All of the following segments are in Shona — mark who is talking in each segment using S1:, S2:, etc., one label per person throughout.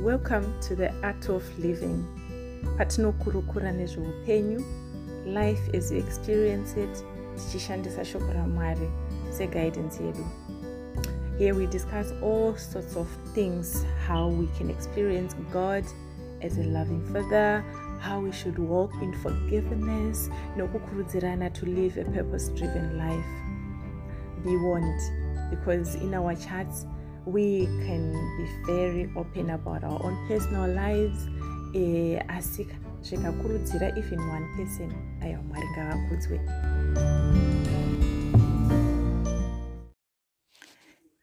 S1: welcome to the art of living. Patinokurukura nezveupenyu. Life as you experience it tichishandisa shoko ramwari seguidance yedu. Here we discuss all sorts of things how we can experience god as a loving father how we should walk in forgiveness nokukurudzirana to live a purpose driven life. Be warned because in our chats we can be very open about our own personal lives. Eh, asi zvikakurudzira even one person aiwa mwari ngavakudzwe.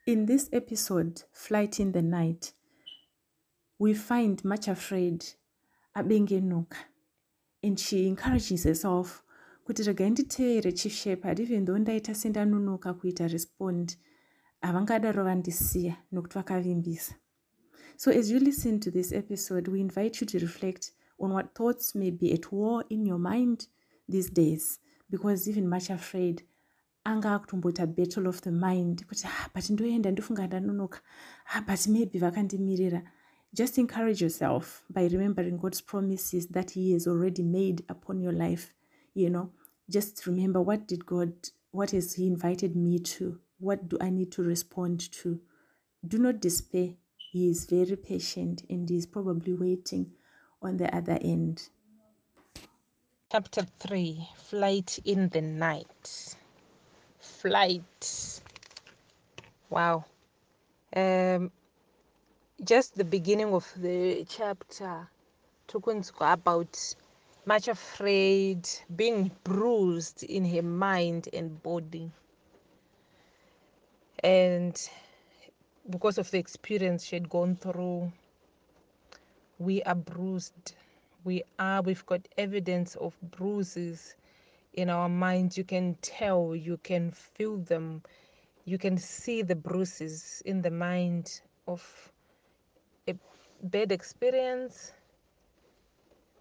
S1: In this episode flight in the night we find much afraid abengenuka and she encourages herself kuti regai nditeere chief shepherd even though ndaita sendanonoka kuita respond havangadaro vandisiya nokuti vakavimbisa. So as you listen to this episode we invite you to reflect on what thoughts may be at war in your mind these days because even much afraid anga akutomboita battle of the mind kuti ah, but ndoenda ndofunga ndanonoka. Ah, but maybe vakandimirira. Just encourage yourself by remembering god's promises that he has already made upon your life you know. Just remember what did god what has he invited me to what do I need to respond to? Do not despair. He is very patient and he is probably waiting on the other end.
S2: Chapter 3 Flight in the Night. Flight. Wow. Um, just the beginning of the chapter talking about much afraid, being bruised in her mind and body and because of the experience she had gone through we are bruised. We are we've got evidence of bruises in our minds. You can tell you can feel them. You can see the bruises in the mind of a bad experience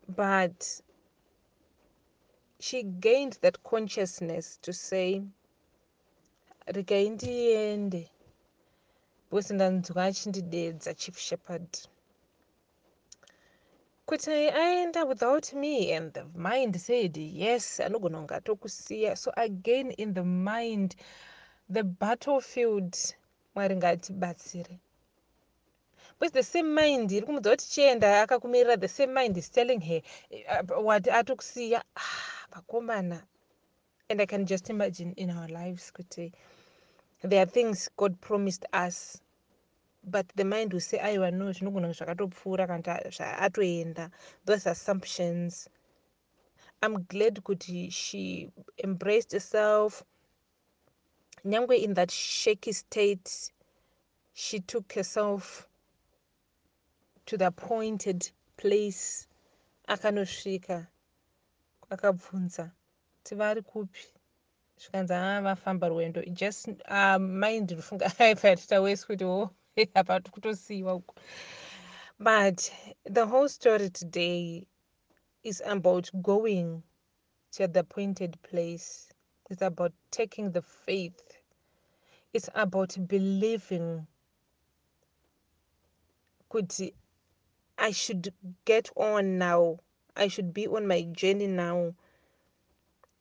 S2: but she gained that consciousness to say regai ndiende. Because ndanzwa achindidedza chief shepherd. Kuti aenda without me and the mind said yes anogona kunge atokusiya. So again in the mind the battlefield mwari ngaatibatsire because the same mind iri kumudza kuti chienda akakumirira the same mind is telling her uh, wati atokusiya? Ah, vakomana. And i can just imagine in our lives kuti there are things god promised us but the mind will say ah, aiwa no zvinogona zvakatopfuura kana atoenda. Those assumptions. I'm glad kuti she embraced herself. Nyangwe in that shaky state she took herself to the appointed place. Akanosvika akabvunza tivari kupi zvikanzi vafamba rwendo just uh, mind rufunga ifatitawesi kuti o apa kutosiyiwa uku. But the whole story today is about going to the appointed place. It's about taking the faith. It's about believing. Kuti i should get on now. I should be on my journey now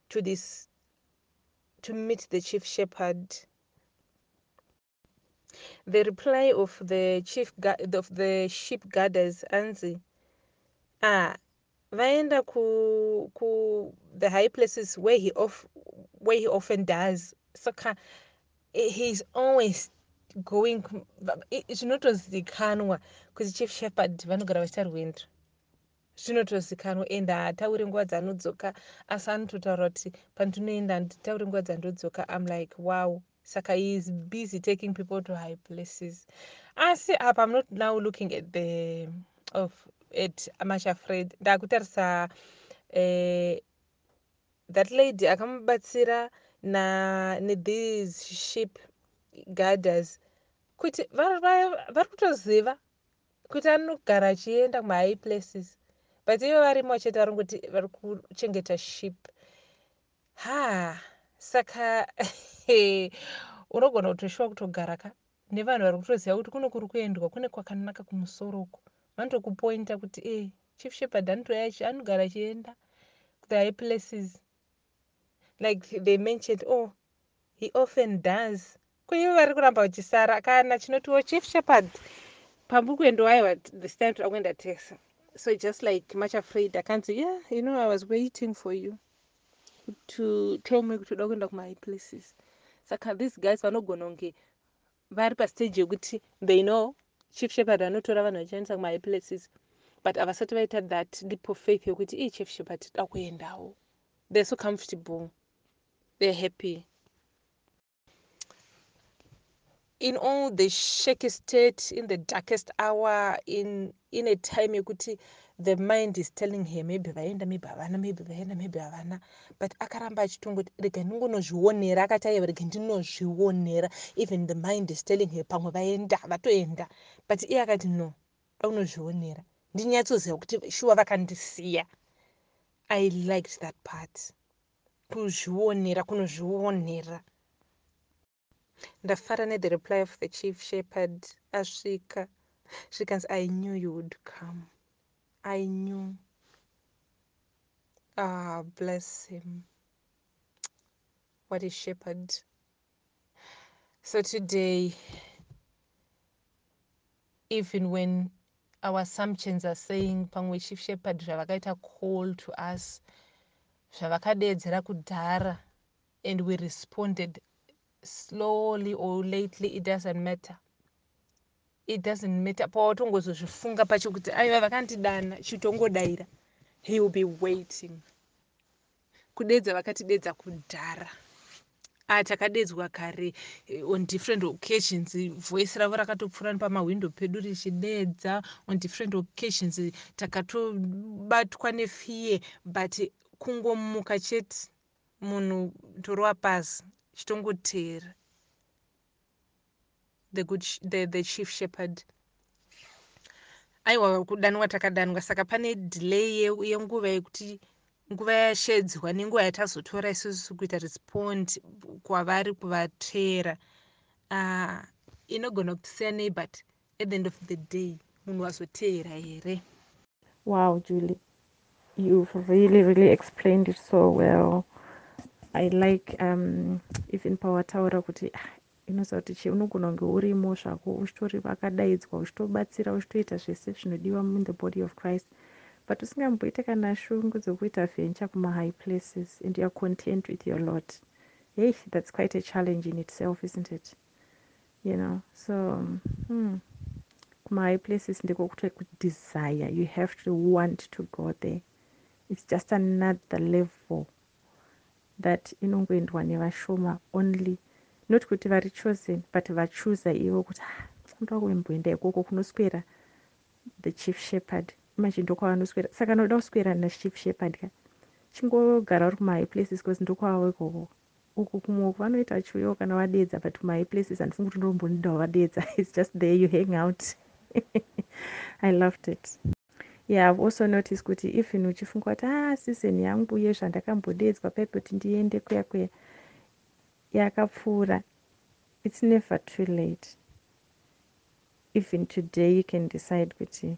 S2: to this to meet the chief shepherd. The reply of the chief of the sheep guarders anzi ah vaenda ku ku the high places where he of where he often does saka he's always going It's not as the zvinotozikanwa kuti chief shepherd vanogara vachita zvinotozikanwa and haatauri nguva dzaanodzoka asi anototaura kuti pandinoenda handitauri nguva dzandodzoka am like wow. Saka he is busy taking people to high places. Asi apa am not now looking at the of at amasha fred. Ndaakutarisa uh, that lady akamubatsira na nethese ship garders kuti vari kutoziva kuti anogara achienda kumahigh places but ivo varimo vachete vari kuti vari kuchengeta ship. Ha saka unogona kutoshuwa kutogara ka? Nevanhu vari kutoziva kuti kune kuri kuendwa kune kwakanaka kumusoro uku vandokupointa kuti e chief shepherd anotoya anogara achienda the high places. Like they mentioned oh he often does. Kuivo vari kuramba vachisara kana chinotiwo chief shepherd pamburi kuendowaiwa this time toda kuenda tesa so just like much afraid I can't say, yeah you know i was waiting for you to tell me kuti toda kuenda kumahigh places. Saka ah, these guys vanogona kunge vari pastage yekuti they know chief shepherd are not around anotora vachiendesa kumahigh places but havasati vaita that leap of faith yokuti ii eh, chief shepherd toda kuendawo they're so comfortable. They're happy in all the shaky state in the darkest hour in in a time yekuti the mind is telling her maybe vaenda maybe havana maybe vaenda maybe havana. But akaramba achitongoti rega ndingonozvionera akati aiwa rega ndinozvionera. Even the mind is telling her pamwe vaenda vatoenda. But iye akati no da kunozvionera ndinyatsoziva kuti shuwa vakandisiya. I liked that part. Kuzvionera kunozvionera ndafara the reply of the chief shepherd asvika zvikanzi i knew you would come. I knew. Ah bless him. What a shepherd. So today even when our assumptions are saying pamwe chief shepherd zvavakaita call to us zvavakadeedzera kudhara and we responded slowly or lately it doesn't matter. It doesn't matter. Pawatongozozvifunga pacho kuti aiva vakandidana chitongodayira he will be waiting. Kudedza vakatidedza kudhara. A ah, takadedzwa kare eh, on different occasions voice ravo rakatopfuura nepamawindo pedu richidedza. On different occasions takatobatwa nefiye but kungomuka chete munhu torova pasi chitongoteera. The good the, the chief shepherd. Aiwa kudanwa takadanwa. Saka pane delay yenguva yekuti nguva yashedzwa nenguva yatazotora isusu kuita respond kwavari kuvateera. Uh, inogona kutisiya nei but at the end of the day. Munhu wazoteera here.
S1: Wow julie. You've really really explained it so well i like um, even pawataura kuti ah, inoziva kuti cheunogona kunge urimo zvako uchitori vakadaidzwa uchitobatsira uchitoita zvese zvinodiwa in the body of christ. But usingamboite kana shungu dzokuita venture kumahigh places and youare content with your lot. Hey that's quite a challenge in itself isn't it? You know so hmm, kumahigh places ndiko kuto kudesire you have to want to go there. It's just another level that inongoendwa nevashoma only. Not kuti vari chosen but vachuza ivo kuti ndoda ah, kuemboenda ikoko kunoswera the chief shepherd. Imagine ndokwavanoswera saka noda kuswera nachief shepherd ka. Chingogara uri kumahigh places bcause ndokwavo ikoko. Uku kumwoko vanoita chiuyo kana vadedza but kumahigh places handifungi kuti ndombonidawo vadedza its just there you hang out. I loved it yeah i've also noticed kuti even uchifunga kuti ah season yangu yezvandakambodedzwa paipe kuti ndiende kuya kuya. Yakapfuura it's never too late. Even today you can decide kuti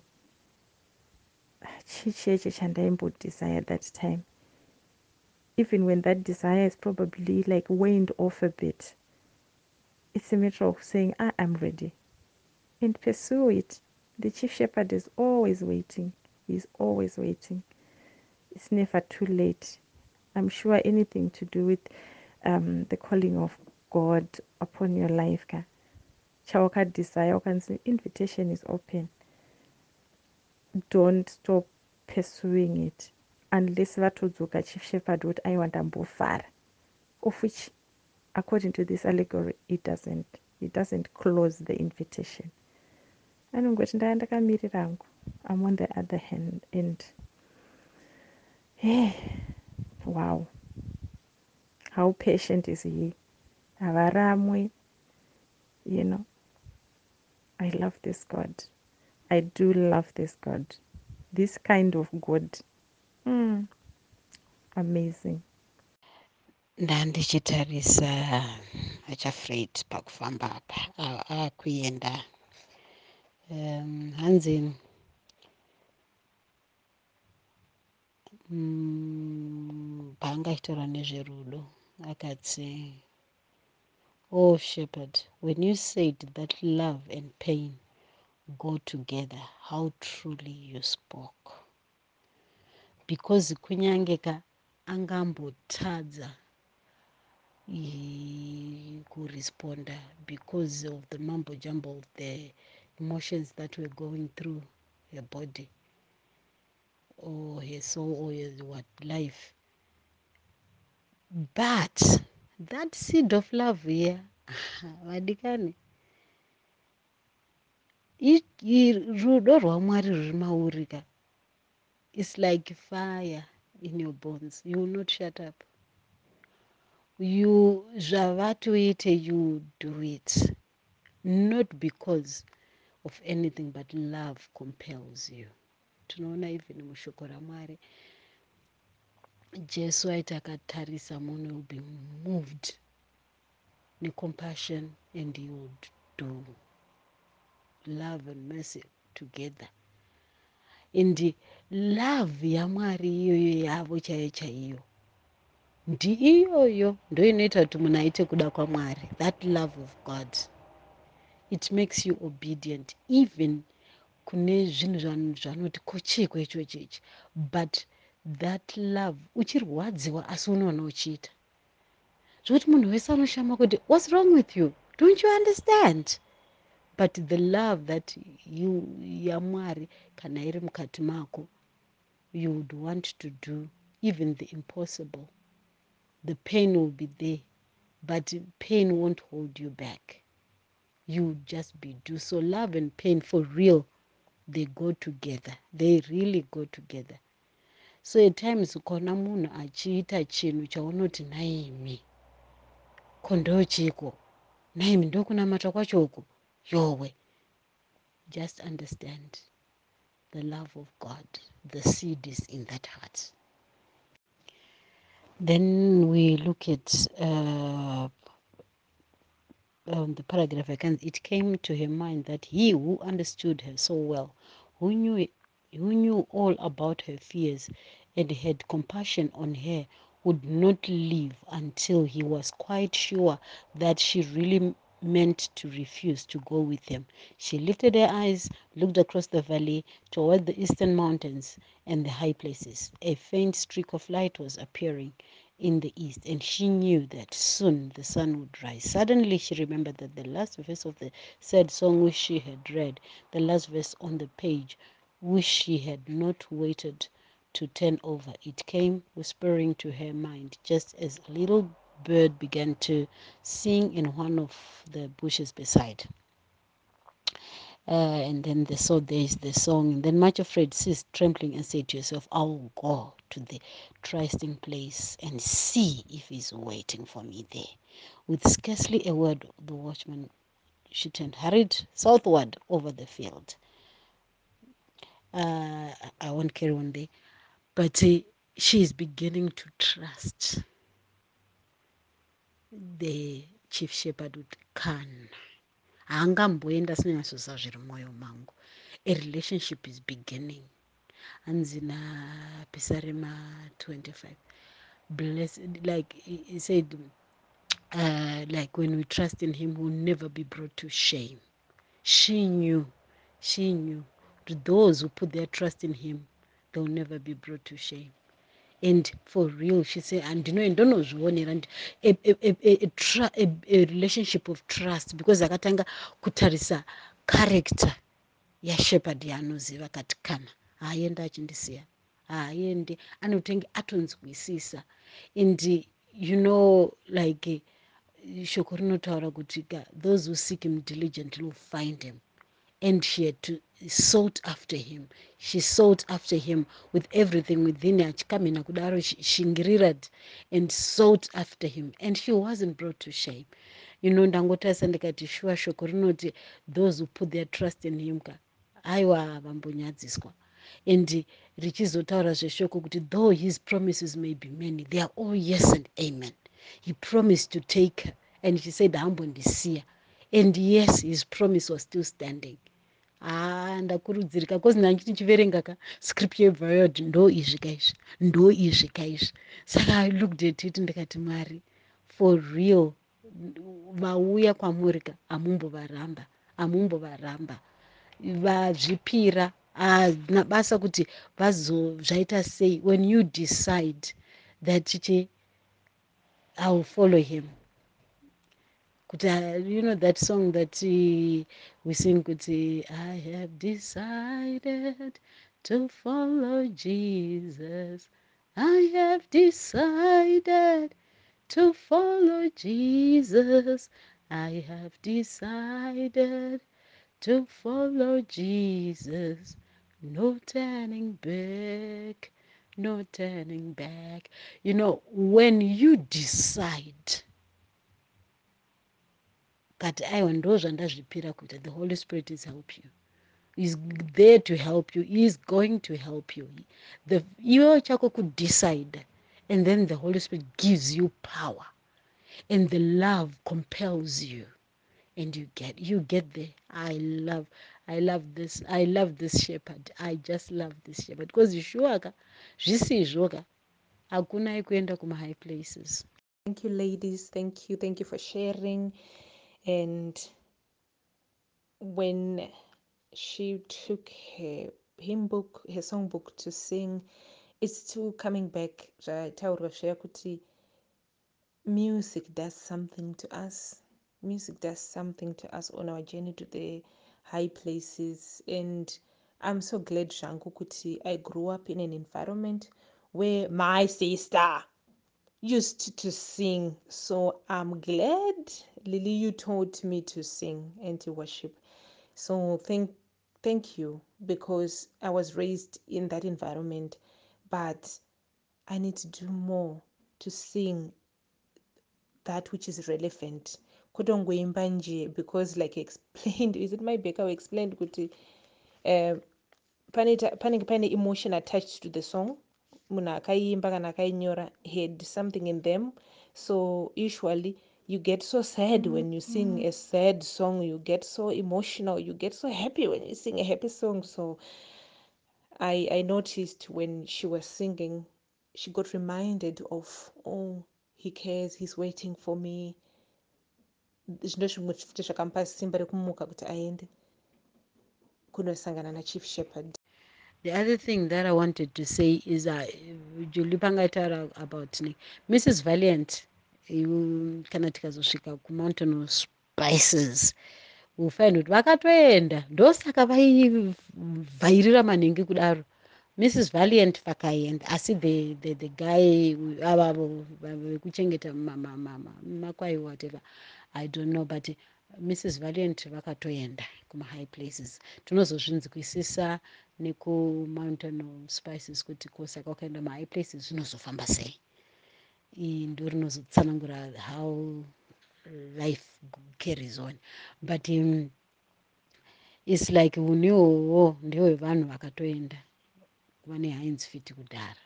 S1: chii cheche chandaimbodesire that time. Even when that desire is probably like waned off a bit it's a matter of saying ah, i'm ready. And pursue it The chief shepherd is always waiting. He's always waiting. It's never too late. I'm sure anything to do with um, the calling of God upon your life, ka chawaka desire, invitation is open. Don't stop pursuing it unless vatodzoka chief shepherd kuti aiwa ndambofara of which according to this allegory it doesn't it doesn't close the invitation anongoti ndaya ndakamirira hangu am on the other hand and hey wow. How patient is he? Havaramwe you know. I love this god. I do love this god. This kind of god. Mm. amazing.
S3: Ndandichitarisa achafred pakufamba apa akuenda um hanzini mm, bhanga achitaura nezverudo akati oh shepherd when you said that love and pain go together how truly you spoke. Because kunyange ka angambotadza kuresponda because of the mambo jumble of the emotions that were going through her body or her soul or her what life. But that seed of love here vadikani rudo rwamwari ruri maurika. Its like fire in your bones. You will not shut up. You zvavatoite you do it. Not because of anything but love compels you. Tinoona even mushoko ramwari jesu aiti akatarisa munhu will be moved necompassion and he would do love and mercy together. And love yamwari iyoyo yavo chaiyo chaiyo ndiiyoyo ndo inoita kuti munhu aite kuda kwamwari that love of god it makes you obedient even kune zvinhu zvanoti kochekwa ichocho ichi but that love uchirwadziwa asi unoona uchiita zvokuti munhu wese anoshama kuti what's wrong with you? Don't you understand? But the love that you yamwari kana iri mukati mako you would want to do even the impossible. The pain will be there but pain won't hold you back you just be do. So love and pain for real they go together. They really go together. So at times kona munhu achiita chinhu chaunoti naimi kondo chiko naimi ndokunamata kwacho uku. Yowe. Just understand the love of god. The seed is in that heart. Then we look at uh, um, the paragraph again it came to her mind that he who understood her so well who knew who knew all about her fears and had compassion on her would not leave until he was quite sure that she really meant to refuse to go with him. She lifted her eyes, looked across the valley toward the eastern mountains and the high places. A faint streak of light was appearing in the east, and she knew that soon the sun would rise. Suddenly, she remembered that the last verse of the sad song which she had read, the last verse on the page, which she had not waited to turn over, it came whispering to her mind just as a little bird began to sing in one of the bushes beside. Uh, and then the so there's the song and then much afraid ceased trembling and said to herself i will go to the trysting place and see if he's waiting for me there. With scarcely a word the watchman she turned hurried southward over the field. Uh, i won't carry on there but uh, she is beginning to trust the chief shepherd with kana haangamboenda asinyatsoziva zviri mwoyo mangu. A relationship is beginning. Hanzi napisarema 25 blessed like he said uh, like when we trust in him will never be brought to shame. She knew she knew. To those who put their trust in him they'll never be brought to shame and for real she said andinoe ndonozvionera a relationship of trust because akatanga kutarisa character yashepard yaanoziva kati kana haaendi achindisiya haaendi anotenge atonzwisisa. And you know like shoko rinotaura kuti those who seek him diligently will find him. And she had to sought after him. She sought after him with everything within her. Achikamhina kudaro shingirirad and sought after him. And she wasn't brought to shame. You know ndangotarisa ndikati shuwa shoko rinoti those who put their trust in him ka aiwa vambonyadziswa. And richizotaura zveshoko kuti though his promises may be many they are all yes and amen. He promised to take her. And she said hambondisiya and yes his promise was still standing haa ndakurudzirika kozi ndangi tichiverenga ka scripture yebva yoti ndo izvi kaizvi ndo izvi kaizvi. Saka i looked at it ndikati mwari for real vauya kwamuri ka hamumbovaramba hamumbovaramba vazvipira hazvina basa kuti vazozvaita sei. When you decide that chichi i will follow him you know that song that we sing kuti i have decided to follow jesus. I have decided to follow jesus. I have decided to follow jesus. No turning back no turning back. You know when you decide kati aiwa ndo zvandazvipira kuita the holy spirit is help you. Is there to help you is going to help you. The iwewo chako kudecide and then the holy spirit gives you power. And the love compels you. And you get you get there i love i love this i love this shepherd. I just love this shepherd. Because sure ka zvisizvo ka hakuna ekuenda kumahigh places.
S2: Thank you ladies. Thank you. Thank you for sharing and when she took her hymn book her song book to sing it's still coming back. Zvataurwa zviya music does something to us. Music does something to us on our journey to the high places. And i'm so glad zvangu kuti i grew up in an environment where my sister used to sing. So I'm glad, Lily, you taught me to sing and to worship. So thank thank you because I was raised in that environment, but I need to do more to sing that which is relevant. because like explained, is it my baker who explained kuti uh, panenge paine emotion attached to the song munhu akaiimba kana akainyora had something in them. So usually you get so sad when you sing a sad song you get so emotional you get so happy when you sing a happy song. So i i noticed when she was singing she got reminded of oh he cares he's waiting for me. Zvino zvimwe futi zvakamupa simba rekumuka kuti aende kunosangana nachief shepherd
S3: the other thing that i wanted to say is uh, julie pangaitaura about ne mrs valiant kana tikazosvika kumountain spices ufind kuti vakatoenda ndosaka vaivhairira manhengi kudaro. Mrs valiant vakaenda asi the, the, the guy avavo vekuchengeta makwai whatever i don't know but mrs valiant vakatoenda kumahigh places. Tinozozvinzwisisa nekumountain spices kuti kosaka wakaenda mahigh places zvinozofamba sei. Ndo rinozotsanangura how life carries on. But um, its like uniwowo ndehwevanhu vakatoenda kuva nehinds fit kudhara.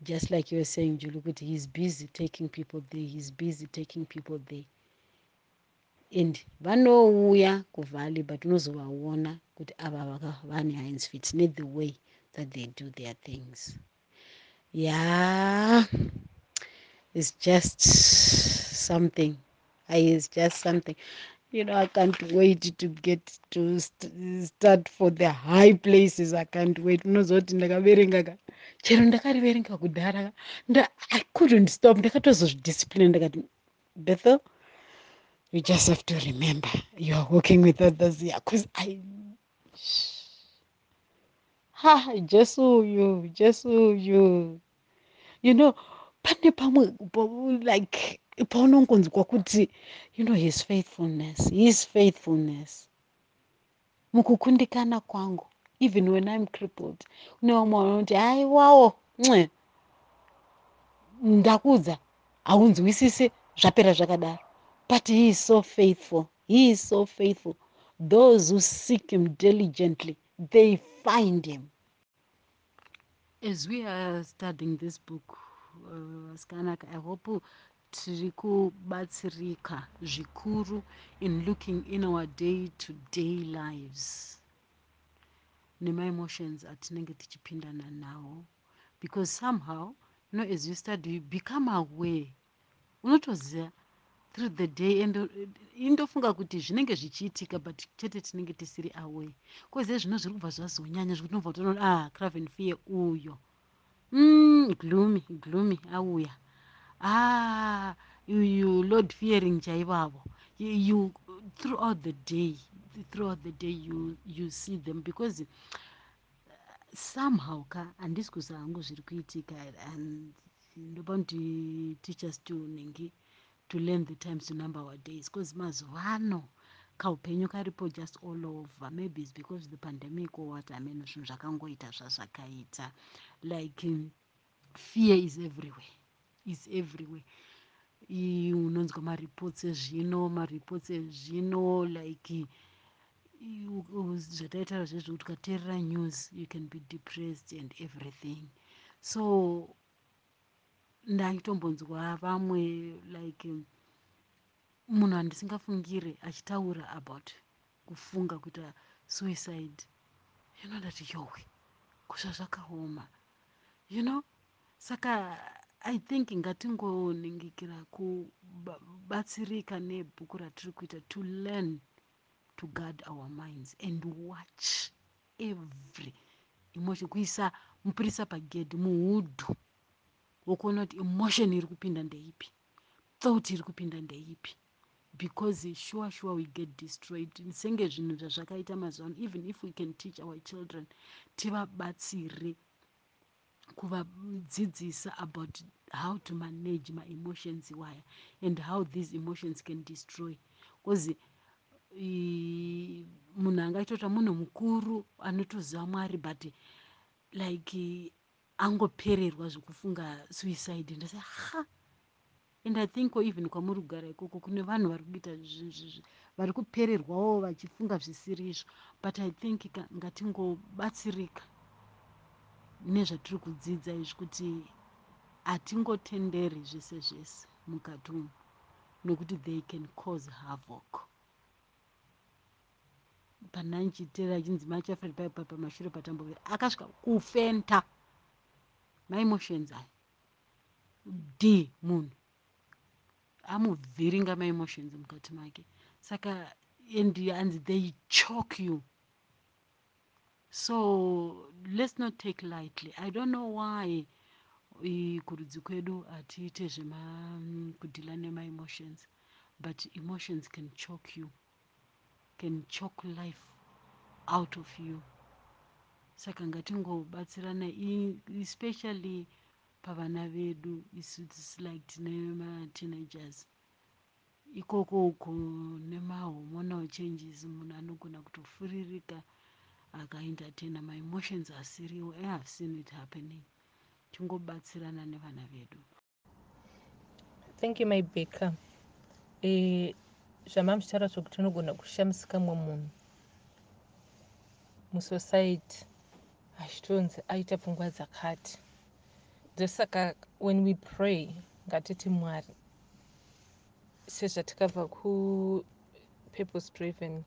S3: Just like youare saying juli kuti heis busy taking people there heis busy taking people there and vanouya kuvalley but unozovaona kuti ava vane hinds fit nethe way that they do their things. Yeah is just something. Is just something. You know i can't wait to get to st start for the high places. I can't wait. Unozoti ndakaverengaka chero ndakariverenga kudhara i couldn't stop. Ndakatozozvidiscipline. Ndakati bethel you just have to remember you are working with others here because i ha jesu uyu jesu uyu you know pane pamwe like paunongonzwa kuti you know his faithfulness his faithfulness. Mukukundikana kwangu even when i'm crippled. Une vamwe vanoti haiwawo nce ndakuudza haunzwisisi zvapera zvakadaro but he is so faithful. He is so faithful. Those who seek him diligently they find him. As we are studying this book vaskanaka uh, i hope tiri kubatsirika zvikuru in looking in our day to day lives nemaemotions atinenge tichipindana nawo because somehow you know as you study you become aware. Unotoziva through the day and indofunga kuti zvinenge zvichiitika but chete tinenge tisiri aware. Kozive zvino zviri kubva zvazonyanya zvekuti nobva tonoona ah craven fear uyo. Mm, gloomy gloomy auya. Ah you lord fearing chaivavo you throughout the day throughout the day you, you see them because somehow ka handisi kuziva hangu zviri kuitika and ndopa kuti teachers tonenge to learn the times to number our days because mazuva ano kaupenyu karipo just all over. Maybe its because the pandemic or what i mean zvinhu zvakangoita zvazvakaita like um, fear is everywhere is everywhere. Unonzwa mareports ezvino mareports ezvino like zvataitaura zvezvo kuti ukateerera news you can be depressed and everything. So ndachitombonzwa vamwe like munhu andisingafungire achitaura about kufunga kuita suicide. You know that yowe kusva zvakaoma. You know? Saka i think ngatingoningikira kubatsirika nebhuku ratiri kuita to learn to guard our minds and watch every emotion kuisa mupurisa pagedhi muhudhu wokuona kuti emotion iri kupinda ndeipi thought iri kupinda ndeipi. Because sure sure we get destroyed. Senge zvinhu zvazvakaita mazuva ano even if we can teach our children tivabatsire kuvadzidzisa about how to manage maemotions waya and how these emotions can destroy. Bcause munhu angaitota munhu mukuru anotoziva mwari but like angopererwa zvekufunga suicide. Ndasa ha and i think even kwamuri kugara ikoko kune vanhu vari kuita vari kupererwawo vachifunga zvisiri izvo. But i think ngatingobatsirika nezvatiri kudzidza izvi kuti hatingotenderi zvese zvese mukati umu nokuti they can cause havoc. Pana nchiteera achinzi machafred paipa pamashure patambovira akasvika kufenta maemotions aya? D munhu. Amuvhiringa maemotions mukati make. Saka and hanzi they choke you. So let's not take lightly. I don't know why kurudzi kwedu hatiite zvekudhila nemaemotions but emotions can choke you can choke life out of you saka ngatingobatsirana especially pavana vedu isutis like tine mateenagers ikoko uko nemahormonal changes munhu anogona kutofuririka akaentertaina maemotions asiriwo i have seen it happening. Tingobatsirana nevana vedu.
S2: Thank you my baker. E, zvamamuchitaura zvokuti unogona kushamisika mwe munhu. Musociety achitonzi aita pfungwa dzakati. Ndosaka when we pray ngatiti mwari sezvatikabva kupurpose driven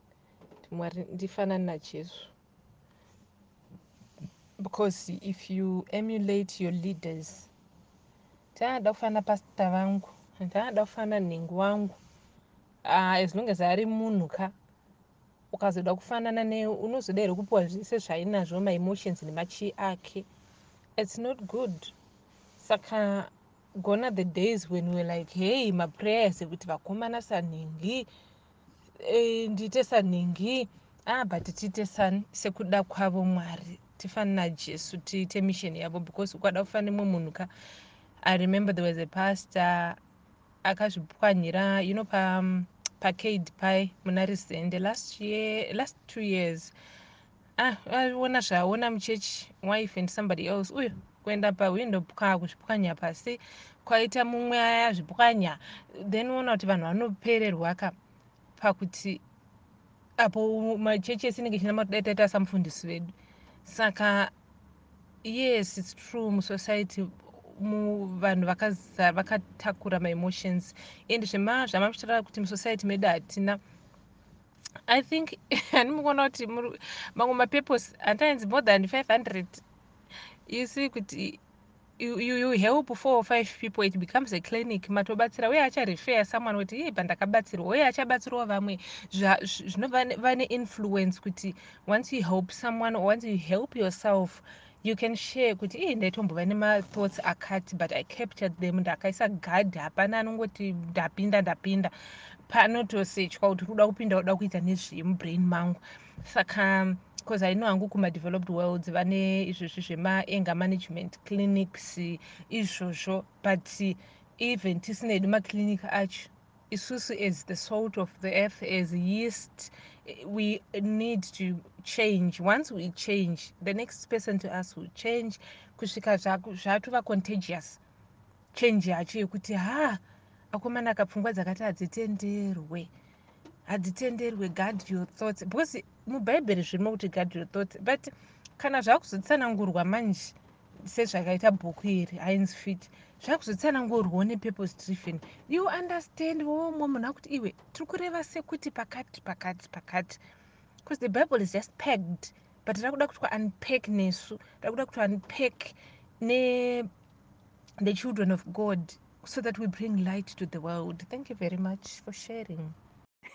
S2: mwari ndifanani najesu because if you emulate your leaders taada kufanana pasta vangu taada kufanana nhengo wangu. Uh, as long as ari munhu ka ukazoda kufanana ne unozoda here kupiwa zvese zvaainazvo maemotions nemachi ake? Its not good. Saka gona the days when weare like hey maprayers ekuti vakomana sanhingi e, ndiite sanhingi ah but tiite sani sekuda kwavo mwari tifani najesu tiite mishoni yavo because ukada kufanira nemwe munhu ka i remember there was a pastor akazvipwanyira you know pa pacade pai muna resende. Last year last two years. Ah aona zvaaona muchechi wife and somebody else. Uyo kuenda pawindo kuzvipwanya pasi. Kwaita mumwe aya zvipwanya. Then uona kuti vanhu vanopererwa ka pakuti apo machechi esinenge ichina matadaitaita samufundisi vedu. Saka yes its true musociety vanhu vakatakura maemotions. And zvamamuchitaura kuti musociety medu hatina. I think handimi kuona kuti mamwe mapeples andainzi more than 500 you see kuti you, you, you help four or five people it becomes a clinic. Matobatsira uye acharefer someone kuti ii pandakabatsirwa uye achabatsirawo vamwe. Zvinova neinfluence kuti once you help someone or once you help yourself you can share kuti ii ndaitombova nemathoughts akati but i captured them ndakaisa gad hapana anongoti ndapinda ndapinda. Panotosetywa kuti kuda kupinda uda kuita nezvemubrain mangu. Saka because i know hangu kumadeveloped worlds vane izvozvi zvemaanger management clinics izvozvo but even tisinedi maclinic acho isusu as the salt of the earth as yeast. We need to change. Once we change the next person to us will change. Kusvika zvatova contagious. Change yacho yekuti ha akomana akapfungwa dzakati hadzitenderwe. Hadzitenderwe. Guard your thoughts. Because mubhaibheri zvirimo kuti guard your thoughts but kana zvakuzotsanangurwa manje sezvakaita bhuku iri hines fit zvakuzotsanangurwawo nepurpose driven you understand womwe munhu akuti iwe tiri kureva sekuti pakati pakati pakati. Because the bible is just packed but rakuda kuti unpack nesu rakuda kuti unpack nethe children of god so that we bring light to the world. Thank you very much for sharing.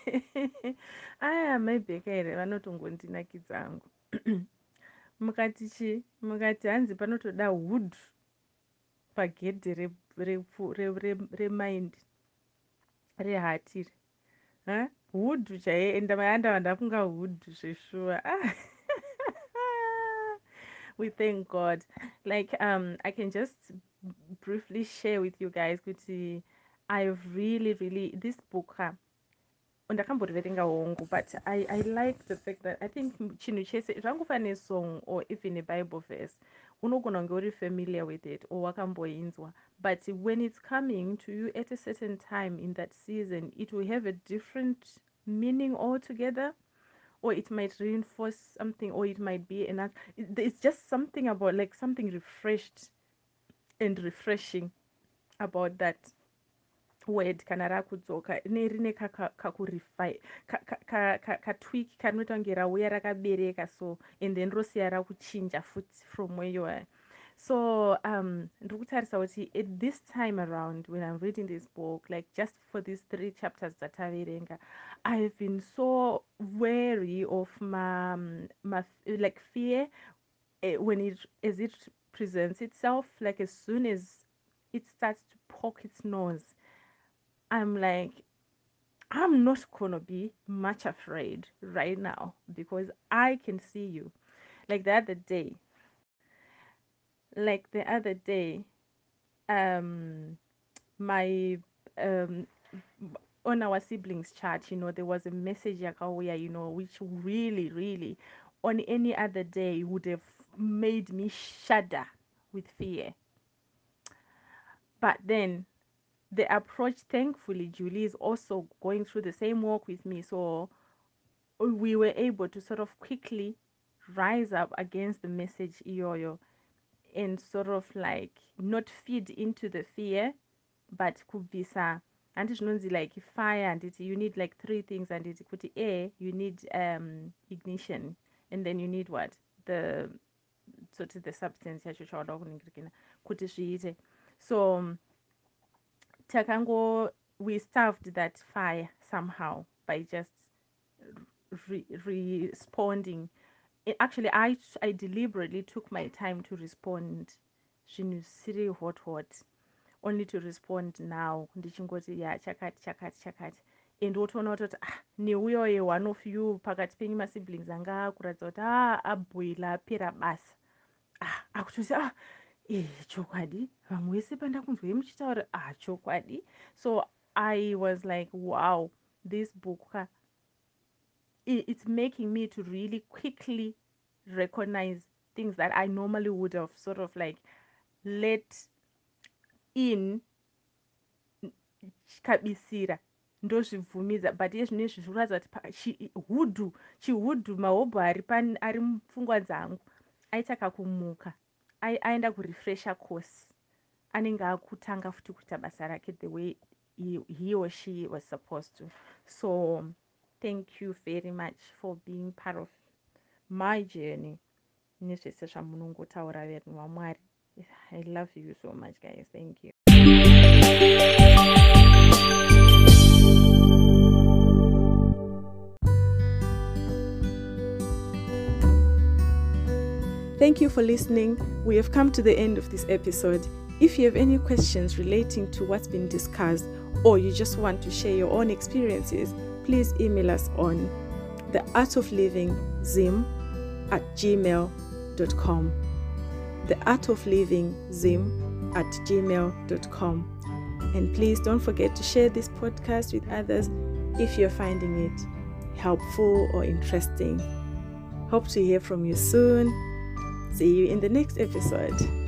S1: Aya maibheka here vanotongondinakidza hangu mukati chi mukati hanzi panotoda hood pagedhe remind rehatiri hudhu chaiye ndandava ndafunga hudhu zveshuwa. We thank god. Like um i can just briefly share with you guys kuti i've really really this book uh, ndakamboriverenga hongu but I, i like the fact that i think chinhu chese zvangufa nesong or even abible verse unogona kunge uri familiar with it or wakamboinzwa but when it's coming to you at a certain time in that season it will have a different meaning altogether or it might reinforce something or it might be another it's just something about like something refreshed and refreshing about that word kana rakudzoka nerine kakurify katwik kanoita kunge rauya rakabereka so and then rosiya rakuchinja futi from where you are. So um ndiri kutarisa kuti at this time around when i'm reading this book like just for these three chapters dzataverenga i've been so wary of my, my like fear uh, when it as it presents itself like as soon as it starts to poke its nose I'm like, I'm not gonna be much afraid right now because I can see you. Like the other day, like the other day, um, my um, on our siblings chat, you know, there was a message yakauya, you know, which really, really, on any other day would have made me shudder with fear. But then the approach thankfully julie is also going through the same work with me. So we were able to sort of quickly rise up against the message iyoyo and sort of like not feed into the fear but kubvisa handi zvinonzi like fire handiti you need like three things handiti kuti air you need um, ignition and then you need what? The soti the substance kuti so um, takango we starved that fire somehow by just re responding. Actually i i deliberately took my time to respond. Zvinhu zvisiri hot hot. Only to respond now. Ndichingoti ya chakati chakati chakati. And wotoona kutoti ah neuyoye one of you. Pakati penyu masiblings anga akuratidza kuti a abhoila apera basa. Ah akutozi ah e chokwadi. Vamwe vese pandakunzwei muchitaura ah chokwadi. So i was like wow this book ka it's making me to really quickly recognize things that i normally would have sort of like let in kabisira. Ndozvibvumidza but iye zvino izvi zvikuratidza kuti hudhu chihudhu mahobho ari ari mupfungwa dzangu aitaka kumuka aenda kurefresha course. Anenge akutanga futi kuita basa rake the way he, he or she was supposed to. So thank you very much for being part of my journey. Nezvese zvamunongotaura vanhu vamwari i love you so much guys. Thank you Thank you for listening. We have come to the end of this episode. If you have any questions relating to what's been discussed, or you just want to share your own experiences, please email us on the art of living zim at gmail.com. The art of living zim at gmail.com. And please don't forget to share this podcast with others if you're finding it helpful or interesting. Hope to hear from you soon. See you in the next episode.